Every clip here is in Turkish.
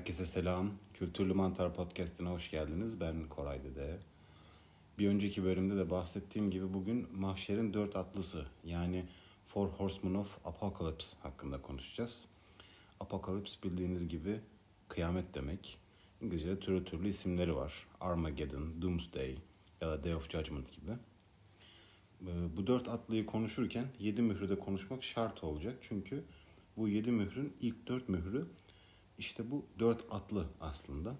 Herkese selam. Kültürlü Mantar Podcast'ine hoş geldiniz. Ben Koray Dede. Bir önceki bölümde de bahsettiğim gibi bugün Mahşer'in dört atlısı yani Four Horsemen of Apocalypse hakkında konuşacağız. Apocalypse bildiğiniz gibi kıyamet demek. İngilizce'de türlü türlü isimleri var. Armageddon, Doomsday ya da Day of Judgment gibi. Ee, bu dört atlıyı konuşurken yedi mührü de konuşmak şart olacak. Çünkü bu yedi mührün ilk dört mührü işte bu dört atlı aslında.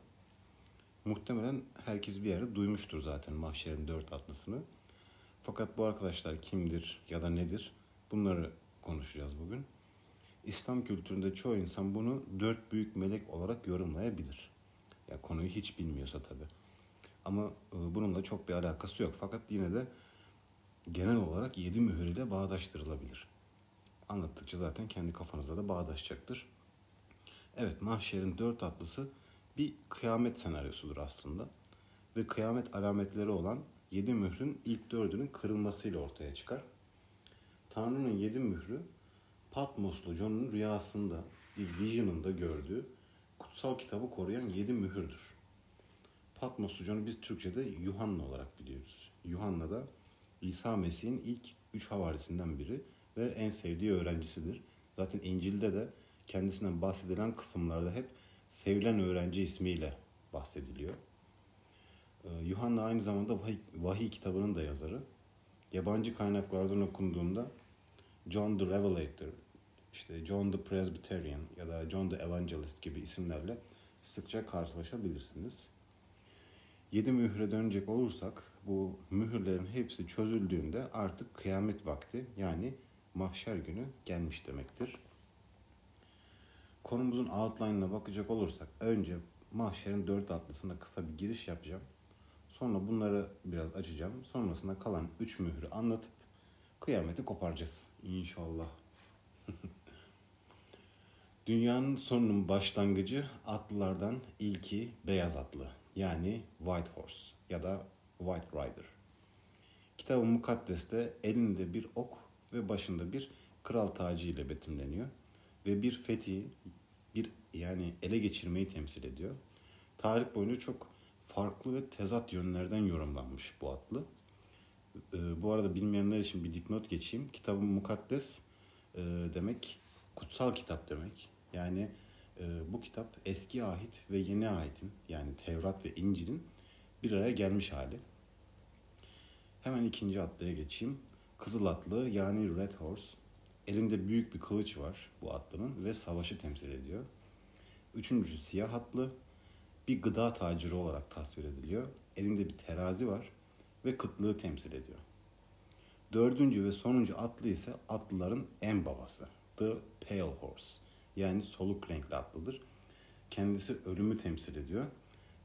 Muhtemelen herkes bir yerde duymuştur zaten mahşerin dört atlısını. Fakat bu arkadaşlar kimdir ya da nedir? Bunları konuşacağız bugün. İslam kültüründe çoğu insan bunu dört büyük melek olarak yorumlayabilir. Ya konuyu hiç bilmiyorsa tabi. Ama e, bununla çok bir alakası yok. Fakat yine de genel olarak yedi mühür ile bağdaştırılabilir. Anlattıkça zaten kendi kafanızda da bağdaşacaktır. Evet, mahşerin dört atlısı bir kıyamet senaryosudur aslında. Ve kıyamet alametleri olan yedi mührün ilk dördünün kırılmasıyla ortaya çıkar. Tanrı'nın yedi mührü Patmoslu John'un rüyasında bir vision'ında gördüğü kutsal kitabı koruyan yedi mühürdür. Patmoslu John'u biz Türkçe'de Yuhanna olarak biliyoruz. Yuhanna da İsa Mesih'in ilk üç havarisinden biri ve en sevdiği öğrencisidir. Zaten İncil'de de kendisinden bahsedilen kısımlarda hep sevilen öğrenci ismiyle bahsediliyor. Ee, Yuhanna aynı zamanda vahiy, vahiy kitabının da yazarı. Yabancı kaynaklardan okunduğunda John the Revelator, işte John the Presbyterian ya da John the Evangelist gibi isimlerle sıkça karşılaşabilirsiniz. Yedi mühre dönecek olursak bu mühürlerin hepsi çözüldüğünde artık kıyamet vakti yani mahşer günü gelmiş demektir. Konumuzun outline'ına bakacak olursak önce mahşerin dört atlısına kısa bir giriş yapacağım. Sonra bunları biraz açacağım. Sonrasında kalan üç mührü anlatıp kıyameti koparacağız. İnşallah. Dünyanın sonunun başlangıcı atlılardan ilki beyaz atlı. Yani White Horse ya da White Rider. Kitabı mukaddeste elinde bir ok ve başında bir kral tacı ile betimleniyor. Ve bir fethi, bir yani ele geçirmeyi temsil ediyor. Tarih boyunca çok farklı ve tezat yönlerden yorumlanmış bu atlı. Ee, bu arada bilmeyenler için bir dipnot geçeyim. Kitabın mukaddes e, demek kutsal kitap demek. Yani e, bu kitap eski ahit ve yeni ahitin yani Tevrat ve İncil'in bir araya gelmiş hali. Hemen ikinci atlıya geçeyim. Kızıl atlı yani Red Horse. Elinde büyük bir kılıç var bu atlının ve savaşı temsil ediyor. Üçüncüsü siyah atlı. Bir gıda taciri olarak tasvir ediliyor. Elinde bir terazi var ve kıtlığı temsil ediyor. Dördüncü ve sonuncu atlı ise atlıların en babası. The Pale Horse. Yani soluk renkli atlıdır. Kendisi ölümü temsil ediyor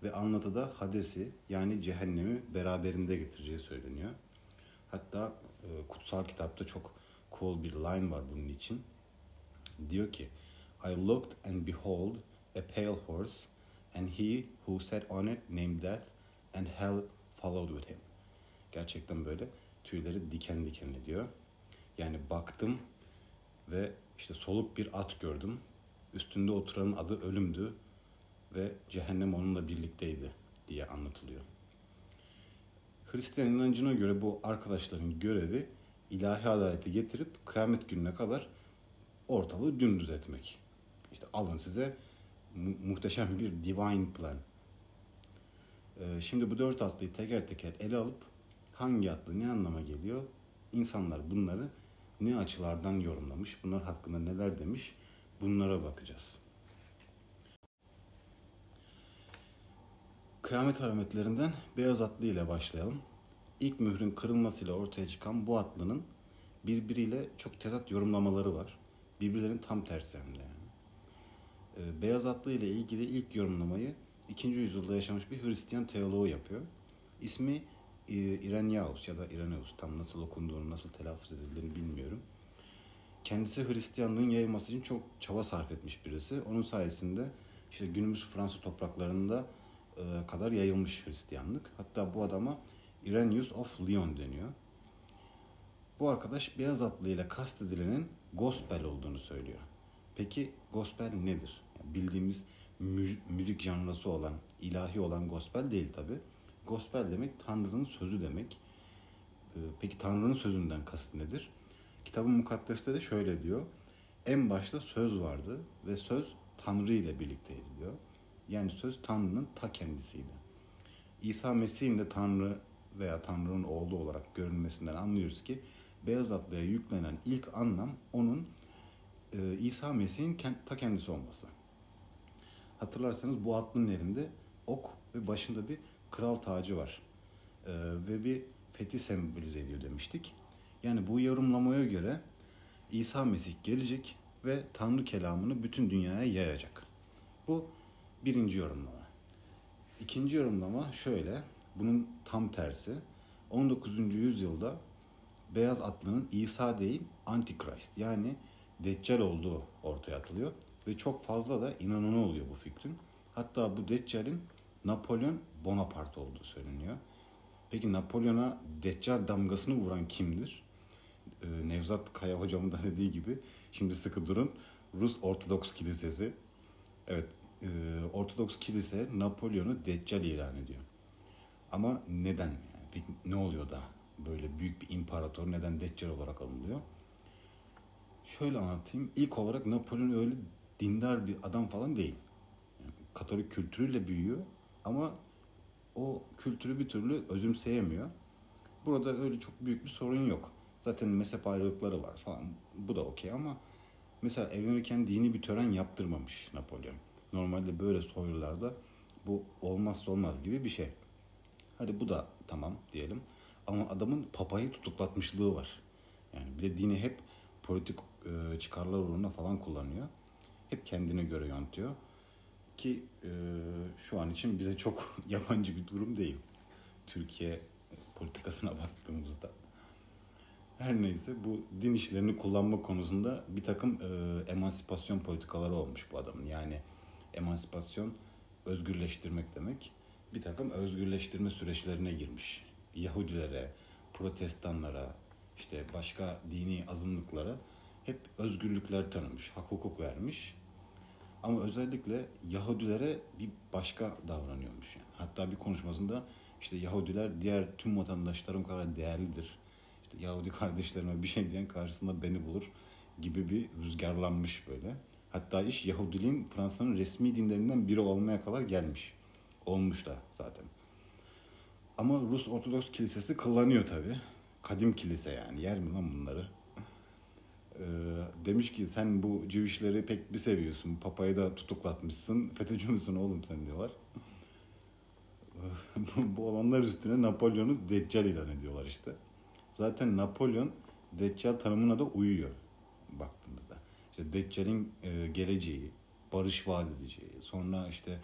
ve anlatıda Hades'i yani cehennemi beraberinde getireceği söyleniyor. Hatta e, kutsal kitapta çok cool bir line var bunun için. Diyor ki I looked and behold a pale horse and he who sat on it named death and hell followed with him. Gerçekten böyle tüyleri diken diken ediyor. Yani baktım ve işte soluk bir at gördüm. Üstünde oturanın adı ölümdü ve cehennem onunla birlikteydi diye anlatılıyor. Hristiyan inancına göre bu arkadaşların görevi ilahi adaleti getirip kıyamet gününe kadar ortalığı dümdüz etmek. İşte alın size mu- muhteşem bir divine plan. Ee, şimdi bu dört atlıyı teker teker ele alıp hangi atlı ne anlama geliyor? İnsanlar bunları ne açılardan yorumlamış, bunlar hakkında neler demiş bunlara bakacağız. Kıyamet alametlerinden beyaz atlı ile başlayalım. İlk mührün kırılmasıyla ortaya çıkan bu atlının birbiriyle çok tezat yorumlamaları var. Birbirlerinin tam tersi hem de yani. Ee, beyaz atlı ile ilgili ilk yorumlamayı 2. yüzyılda yaşamış bir Hristiyan teoloğu yapıyor. İsmi e, Irenaeus ya da Irenaeus tam nasıl okunduğunu, nasıl telaffuz edildiğini bilmiyorum. Kendisi Hristiyanlığın yayılması için çok çaba sarf etmiş birisi. Onun sayesinde işte günümüz Fransa topraklarında e, kadar yayılmış Hristiyanlık. Hatta bu adama Irenaeus of Lyon deniyor. Bu arkadaş beyaz atlıyla kastedilenin gospel olduğunu söylüyor. Peki gospel nedir? Yani bildiğimiz müzik janrası olan, ilahi olan gospel değil tabi. Gospel demek Tanrı'nın sözü demek. Ee, peki Tanrı'nın sözünden kasıt nedir? Kitabın mukaddeste de şöyle diyor. En başta söz vardı ve söz Tanrı ile birlikteydi diyor. Yani söz Tanrı'nın ta kendisiydi. İsa Mesih'in de Tanrı veya Tanrı'nın oğlu olarak görünmesinden anlıyoruz ki beyaz atlıya yüklenen ilk anlam onun e, İsa Mesih'in ta kendisi olması. Hatırlarsanız bu atlının elinde ok ve başında bir kral tacı var. E, ve bir fethi sembolize ediyor demiştik. Yani bu yorumlamaya göre İsa Mesih gelecek ve Tanrı kelamını bütün dünyaya yayacak. Bu birinci yorumlama. İkinci yorumlama şöyle, bunun tam tersi. 19. yüzyılda beyaz atlının İsa değil Antichrist yani Deccal olduğu ortaya atılıyor. Ve çok fazla da inananı oluyor bu fikrin. Hatta bu Deccal'in Napolyon Bonaparte olduğu söyleniyor. Peki Napolyon'a Deccal damgasını vuran kimdir? Ee, Nevzat Kaya hocamın da dediği gibi şimdi sıkı durun Rus Ortodoks Kilisesi. Evet e, Ortodoks Kilise Napolyon'u Deccal ilan ediyor. Ama neden? Yani peki ne oluyor da böyle büyük bir imparator neden Deccal olarak alınıyor? Şöyle anlatayım. İlk olarak Napolyon öyle dindar bir adam falan değil. Yani Katolik kültürüyle büyüyor ama o kültürü bir türlü özümseyemiyor. Burada öyle çok büyük bir sorun yok. Zaten mezhep ayrılıkları var falan. Bu da okey ama mesela evlenirken dini bir tören yaptırmamış Napolyon. Normalde böyle soylularda bu olmazsa olmaz gibi bir şey. Hadi bu da tamam diyelim. Ama adamın papayı tutuklatmışlığı var. Yani bir de dini hep politik e, çıkarlar uğruna falan kullanıyor. Hep kendine göre yönetiyor. Ki e, şu an için bize çok yabancı bir durum değil. Türkiye politikasına baktığımızda. Her neyse bu din işlerini kullanma konusunda bir takım e, emansipasyon politikaları olmuş bu adamın. Yani emansipasyon özgürleştirmek demek. Bir takım özgürleştirme süreçlerine girmiş. Yahudilere, protestanlara, işte başka dini azınlıklara hep özgürlükler tanımış, hak hukuk vermiş. Ama özellikle Yahudilere bir başka davranıyormuş. Yani. Hatta bir konuşmasında işte Yahudiler diğer tüm vatandaşlarım kadar değerlidir. İşte Yahudi kardeşlerime bir şey diyen karşısında beni bulur gibi bir rüzgarlanmış böyle. Hatta iş Yahudiliğin Fransa'nın resmi dinlerinden biri olmaya kadar gelmiş. Olmuş da zaten. Ama Rus Ortodoks Kilisesi kullanıyor tabi. Kadim kilise yani. Yer mi lan bunları? Ee, demiş ki sen bu civişleri pek bir seviyorsun. Papayı da tutuklatmışsın. FETÖ'cü müsün oğlum sen diyorlar. bu olanlar üstüne Napolyon'u Deccal ilan ediyorlar işte. Zaten Napolyon Deccal tanımına da uyuyor baktığımızda. İşte Deccal'in e, geleceği, barış vaat edeceği, sonra işte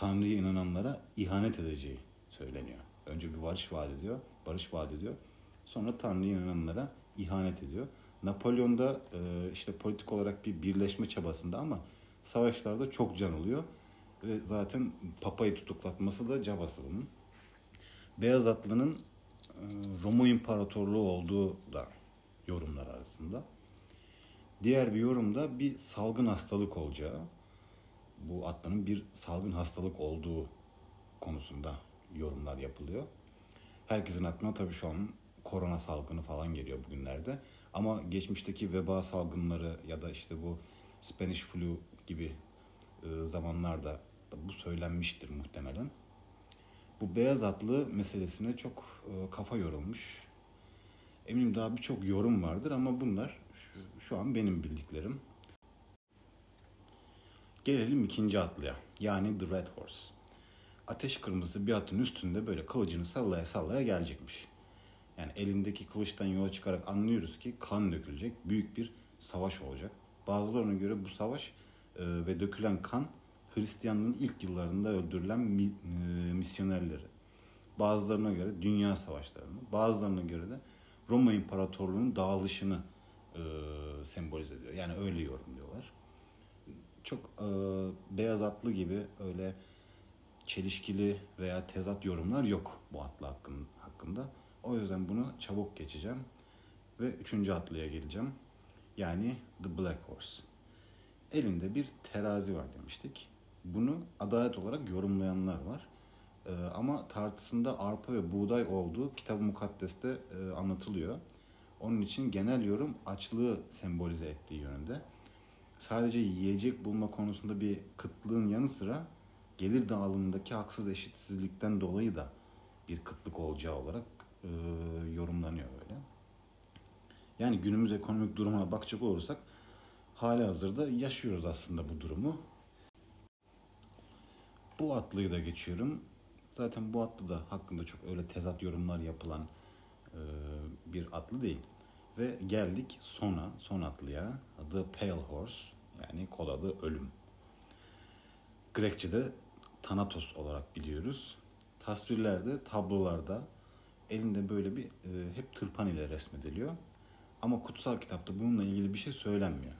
Tanrı'ya inananlara ihanet edeceği söyleniyor. Önce bir barış vaat ediyor, barış vaat ediyor. Sonra Tanrı'ya inananlara ihanet ediyor. Napolyon da e, işte politik olarak bir birleşme çabasında ama savaşlarda çok can oluyor. Ve zaten papayı tutuklatması da cabası bunun. Beyaz Atlı'nın e, Roma İmparatorluğu olduğu da yorumlar arasında. Diğer bir yorumda bir salgın hastalık olacağı, bu atlının bir salgın hastalık olduğu konusunda yorumlar yapılıyor. Herkesin aklına tabii şu an korona salgını falan geliyor bugünlerde. Ama geçmişteki veba salgınları ya da işte bu Spanish flu gibi e, zamanlarda bu söylenmiştir muhtemelen. Bu beyaz atlı meselesine çok e, kafa yorulmuş. Eminim daha birçok yorum vardır ama bunlar şu an benim bildiklerim. Gelelim ikinci atlıya. Yani The Red Horse. Ateş kırmızı bir atın üstünde böyle kılıcını sallaya sallaya gelecekmiş. Yani elindeki kılıçtan yola çıkarak anlıyoruz ki kan dökülecek. Büyük bir savaş olacak. Bazılarına göre bu savaş e, ve dökülen kan Hristiyanlığın ilk yıllarında öldürülen e, misyonerleri. Bazılarına göre dünya savaşlarını, bazılarına göre de Roma İmparatorluğu'nun dağılışını e, sembolize ediyor. Yani öyle yorumluyorlar. Çok e, beyaz atlı gibi öyle çelişkili veya tezat yorumlar yok bu atlı hakkında. O yüzden bunu çabuk geçeceğim ve üçüncü atlıya geleceğim. Yani The Black Horse. Elinde bir terazi var demiştik. Bunu adalet olarak yorumlayanlar var. Ee, ama tartısında arpa ve buğday olduğu kitab-ı mukaddeste e, anlatılıyor. Onun için genel yorum açlığı sembolize ettiği yönünde. Sadece yiyecek bulma konusunda bir kıtlığın yanı sıra gelir dağılımındaki haksız eşitsizlikten dolayı da bir kıtlık olacağı olarak e, yorumlanıyor böyle. Yani günümüz ekonomik durumuna bakacak olursak hali hazırda yaşıyoruz aslında bu durumu. Bu atlıyı da geçiyorum. Zaten bu atlı da hakkında çok öyle tezat yorumlar yapılan e, bir atlı değil. Ve geldik sona, son atlıya. Adı Pale Horse yani kod adı Ölüm. Grekçe'de Thanatos olarak biliyoruz. Tasvirlerde, tablolarda elinde böyle bir e, hep tırpan ile resmediliyor. Ama kutsal kitapta bununla ilgili bir şey söylenmiyor.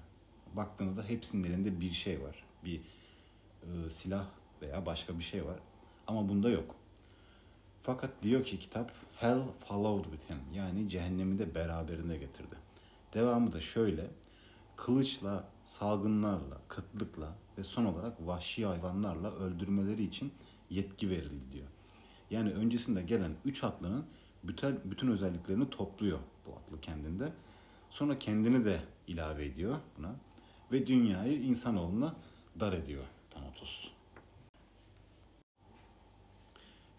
Baktığınızda hepsinin elinde bir şey var. Bir e, silah veya başka bir şey var. Ama bunda yok. Fakat diyor ki kitap Hell followed with him. Yani cehennemi de beraberinde getirdi. Devamı da şöyle. Kılıçla, salgınlarla, kıtlıkla ve son olarak vahşi hayvanlarla öldürmeleri için yetki verildi diyor. Yani öncesinde gelen üç atlının bütün, bütün özelliklerini topluyor bu atlı kendinde. Sonra kendini de ilave ediyor buna. Ve dünyayı insanoğluna dar ediyor Thanatos.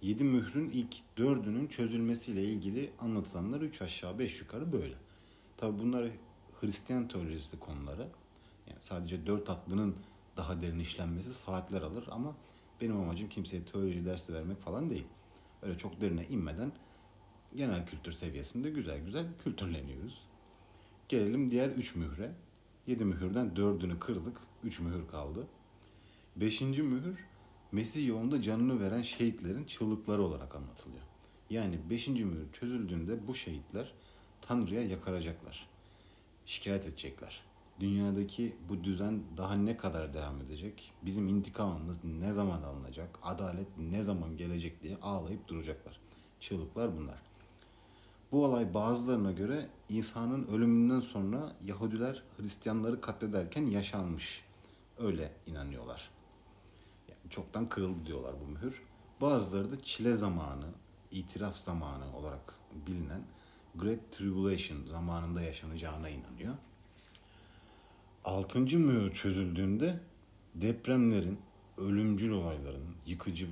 Yedi mührün ilk dördünün çözülmesiyle ilgili anlatılanlar üç aşağı beş yukarı böyle. Tabi bunlar Hristiyan teolojisi konuları. Yani sadece dört atlının daha derin işlenmesi saatler alır ama benim amacım kimseye teoloji dersi vermek falan değil. Öyle çok derine inmeden genel kültür seviyesinde güzel güzel kültürleniyoruz. Gelelim diğer üç mühre. Yedi mühürden dördünü kırdık. Üç mühür kaldı. Beşinci mühür Mesih yolunda canını veren şehitlerin çığlıkları olarak anlatılıyor. Yani beşinci mühür çözüldüğünde bu şehitler Tanrı'ya yakaracaklar. Şikayet edecekler. Dünyadaki bu düzen daha ne kadar devam edecek? Bizim intikamımız ne zaman alınacak? Adalet ne zaman gelecek diye ağlayıp duracaklar. Çığlıklar bunlar. Bu olay bazılarına göre İsa'nın ölümünden sonra Yahudiler Hristiyanları katlederken yaşanmış. Öyle inanıyorlar. Çoktan kırıldı diyorlar bu mühür. Bazıları da çile zamanı, itiraf zamanı olarak bilinen Great Tribulation zamanında yaşanacağına inanıyor. Altıncı mühür çözüldüğünde depremlerin, ölümcül olayların, yıkıcı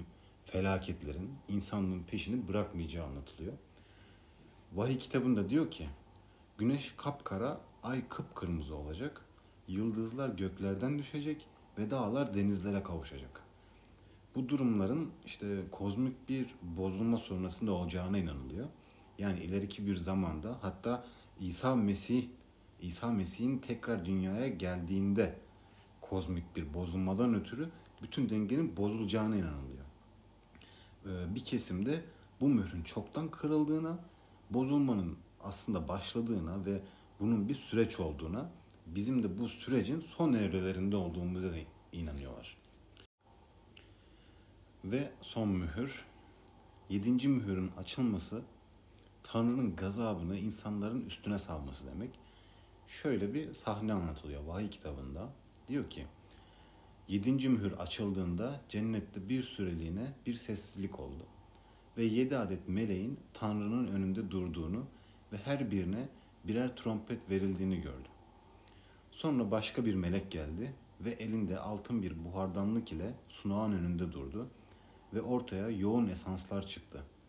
felaketlerin insanlığın peşini bırakmayacağı anlatılıyor. Vahiy kitabında diyor ki güneş kapkara, ay kıpkırmızı olacak, yıldızlar göklerden düşecek ve dağlar denizlere kavuşacak. Bu durumların işte kozmik bir bozulma sonrasında olacağına inanılıyor. Yani ileriki bir zamanda hatta İsa Mesih İsa Mesih'in tekrar dünyaya geldiğinde kozmik bir bozulmadan ötürü bütün dengenin bozulacağına inanılıyor. Ee, bir kesimde bu mührün çoktan kırıldığına, bozulmanın aslında başladığına ve bunun bir süreç olduğuna, bizim de bu sürecin son evrelerinde olduğumuza inanıyorlar. Ve son mühür, yedinci mühürün açılması Tanrı'nın gazabını insanların üstüne salması demek. Şöyle bir sahne anlatılıyor vahiy kitabında. Diyor ki, yedinci mühür açıldığında cennette bir süreliğine bir sessizlik oldu. Ve yedi adet meleğin Tanrı'nın önünde durduğunu ve her birine birer trompet verildiğini gördü. Sonra başka bir melek geldi ve elinde altın bir buhardanlık ile sunağın önünde durdu ve ortaya yoğun esanslar çıktı.''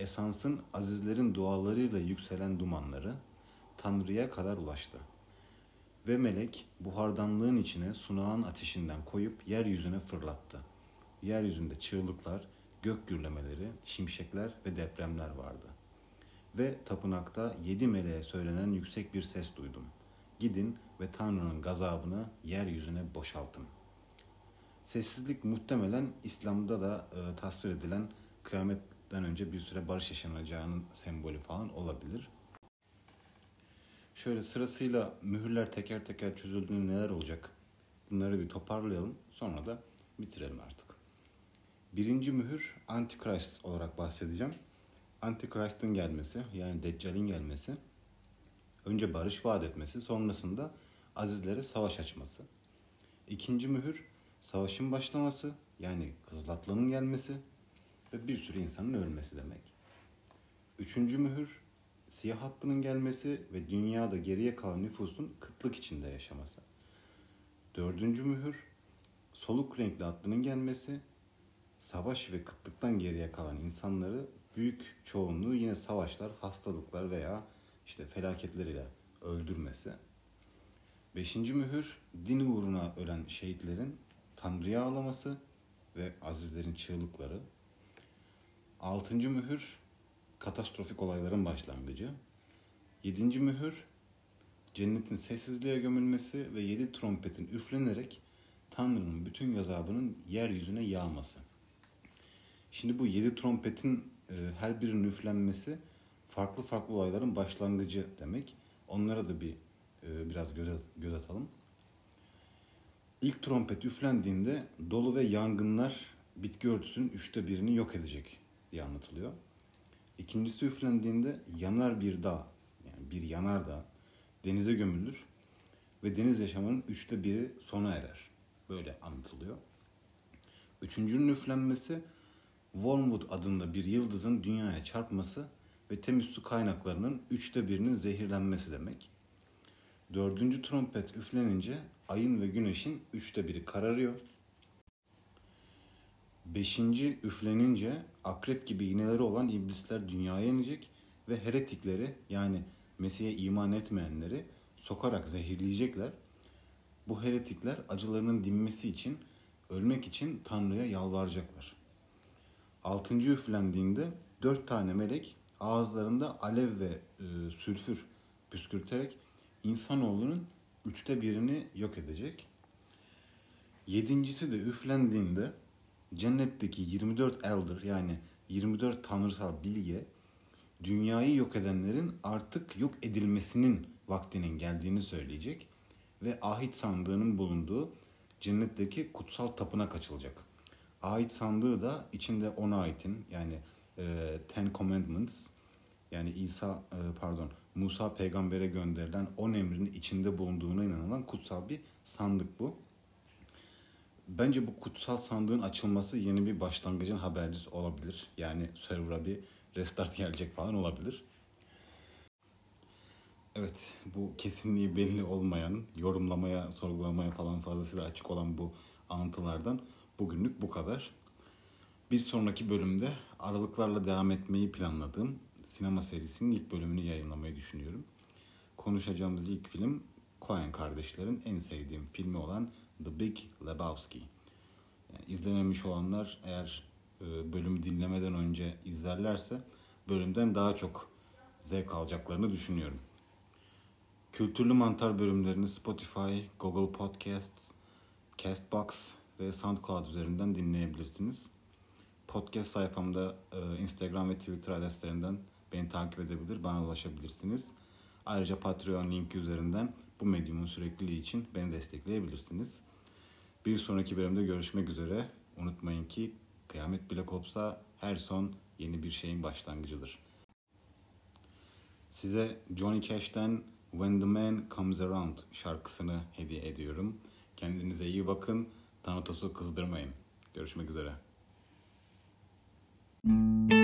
esansın azizlerin dualarıyla yükselen dumanları Tanrı'ya kadar ulaştı. Ve melek buhardanlığın içine sunağın ateşinden koyup yeryüzüne fırlattı. Yeryüzünde çığlıklar, gök gürlemeleri, şimşekler ve depremler vardı. Ve tapınakta yedi meleğe söylenen yüksek bir ses duydum. Gidin ve Tanrı'nın gazabını yeryüzüne boşaltın. Sessizlik muhtemelen İslam'da da e, tasvir edilen kıyamet den önce bir süre barış yaşanacağının sembolü falan olabilir. Şöyle sırasıyla mühürler teker teker çözüldüğünde neler olacak? Bunları bir toparlayalım. Sonra da bitirelim artık. Birinci mühür Antichrist olarak bahsedeceğim. Antichrist'ın gelmesi yani Deccal'in gelmesi. Önce barış vaat etmesi sonrasında azizlere savaş açması. İkinci mühür savaşın başlaması yani Kızılatlı'nın gelmesi ve bir sürü insanın ölmesi demek. Üçüncü mühür siyah hattının gelmesi ve dünyada geriye kalan nüfusun kıtlık içinde yaşaması. Dördüncü mühür soluk renkli hattının gelmesi, savaş ve kıtlıktan geriye kalan insanları büyük çoğunluğu yine savaşlar, hastalıklar veya işte felaketler ile öldürmesi. Beşinci mühür din uğruna ölen şehitlerin Tanrı'ya ağlaması ve azizlerin çığlıkları. Altıncı mühür katastrofik olayların başlangıcı. Yedinci mühür cennetin sessizliğe gömülmesi ve yedi trompetin üflenerek Tanrı'nın bütün gazabının yeryüzüne yağması. Şimdi bu yedi trompetin e, her birinin üflenmesi farklı farklı olayların başlangıcı demek. Onlara da bir e, biraz göz, göz atalım. İlk trompet üflendiğinde dolu ve yangınlar bitki örtüsünün üçte birini yok edecek diye anlatılıyor. İkincisi üflendiğinde yanar bir dağ, yani bir yanar dağ denize gömülür ve deniz yaşamının üçte biri sona erer. Böyle anlatılıyor. Üçüncünün üflenmesi Wormwood adında bir yıldızın dünyaya çarpması ve temiz su kaynaklarının üçte birinin zehirlenmesi demek. Dördüncü trompet üflenince ayın ve güneşin üçte biri kararıyor. Beşinci üflenince akrep gibi iğneleri olan iblisler dünyaya inecek ve heretikleri yani Mesih'e iman etmeyenleri sokarak zehirleyecekler. Bu heretikler acılarının dinmesi için, ölmek için Tanrı'ya yalvaracaklar. Altıncı üflendiğinde dört tane melek ağızlarında alev ve e, sülfür püskürterek insanoğlunun üçte birini yok edecek. Yedincisi de üflendiğinde cennetteki 24 elder yani 24 tanrısal bilge dünyayı yok edenlerin artık yok edilmesinin vaktinin geldiğini söyleyecek ve ahit sandığının bulunduğu cennetteki kutsal tapınak açılacak. Ahit sandığı da içinde ona aitin yani e, Ten Commandments yani İsa e, pardon Musa peygambere gönderilen on emrin içinde bulunduğuna inanılan kutsal bir sandık bu. Bence bu kutsal sandığın açılması yeni bir başlangıcın habercisi olabilir. Yani server'a bir restart gelecek falan olabilir. Evet, bu kesinliği belli olmayan, yorumlamaya, sorgulamaya falan fazlasıyla açık olan bu anlatılardan bugünlük bu kadar. Bir sonraki bölümde aralıklarla devam etmeyi planladığım sinema serisinin ilk bölümünü yayınlamayı düşünüyorum. Konuşacağımız ilk film Coen kardeşlerin en sevdiğim filmi olan The Big Lebowski. Yani izlememiş olanlar eğer e, bölümü dinlemeden önce izlerlerse bölümden daha çok zevk alacaklarını düşünüyorum. Kültürlü Mantar bölümlerini Spotify, Google Podcasts, Castbox ve SoundCloud üzerinden dinleyebilirsiniz. Podcast sayfamda e, Instagram ve Twitter adreslerinden beni takip edebilir, bana ulaşabilirsiniz. Ayrıca Patreon linki üzerinden bu medyumun sürekliliği için beni destekleyebilirsiniz. Bir sonraki bölümde görüşmek üzere. Unutmayın ki kıyamet bile kopsa her son yeni bir şeyin başlangıcıdır. Size Johnny Cash'ten When the Man Comes Around şarkısını hediye ediyorum. Kendinize iyi bakın. Tanatos'u kızdırmayın. Görüşmek üzere. Müzik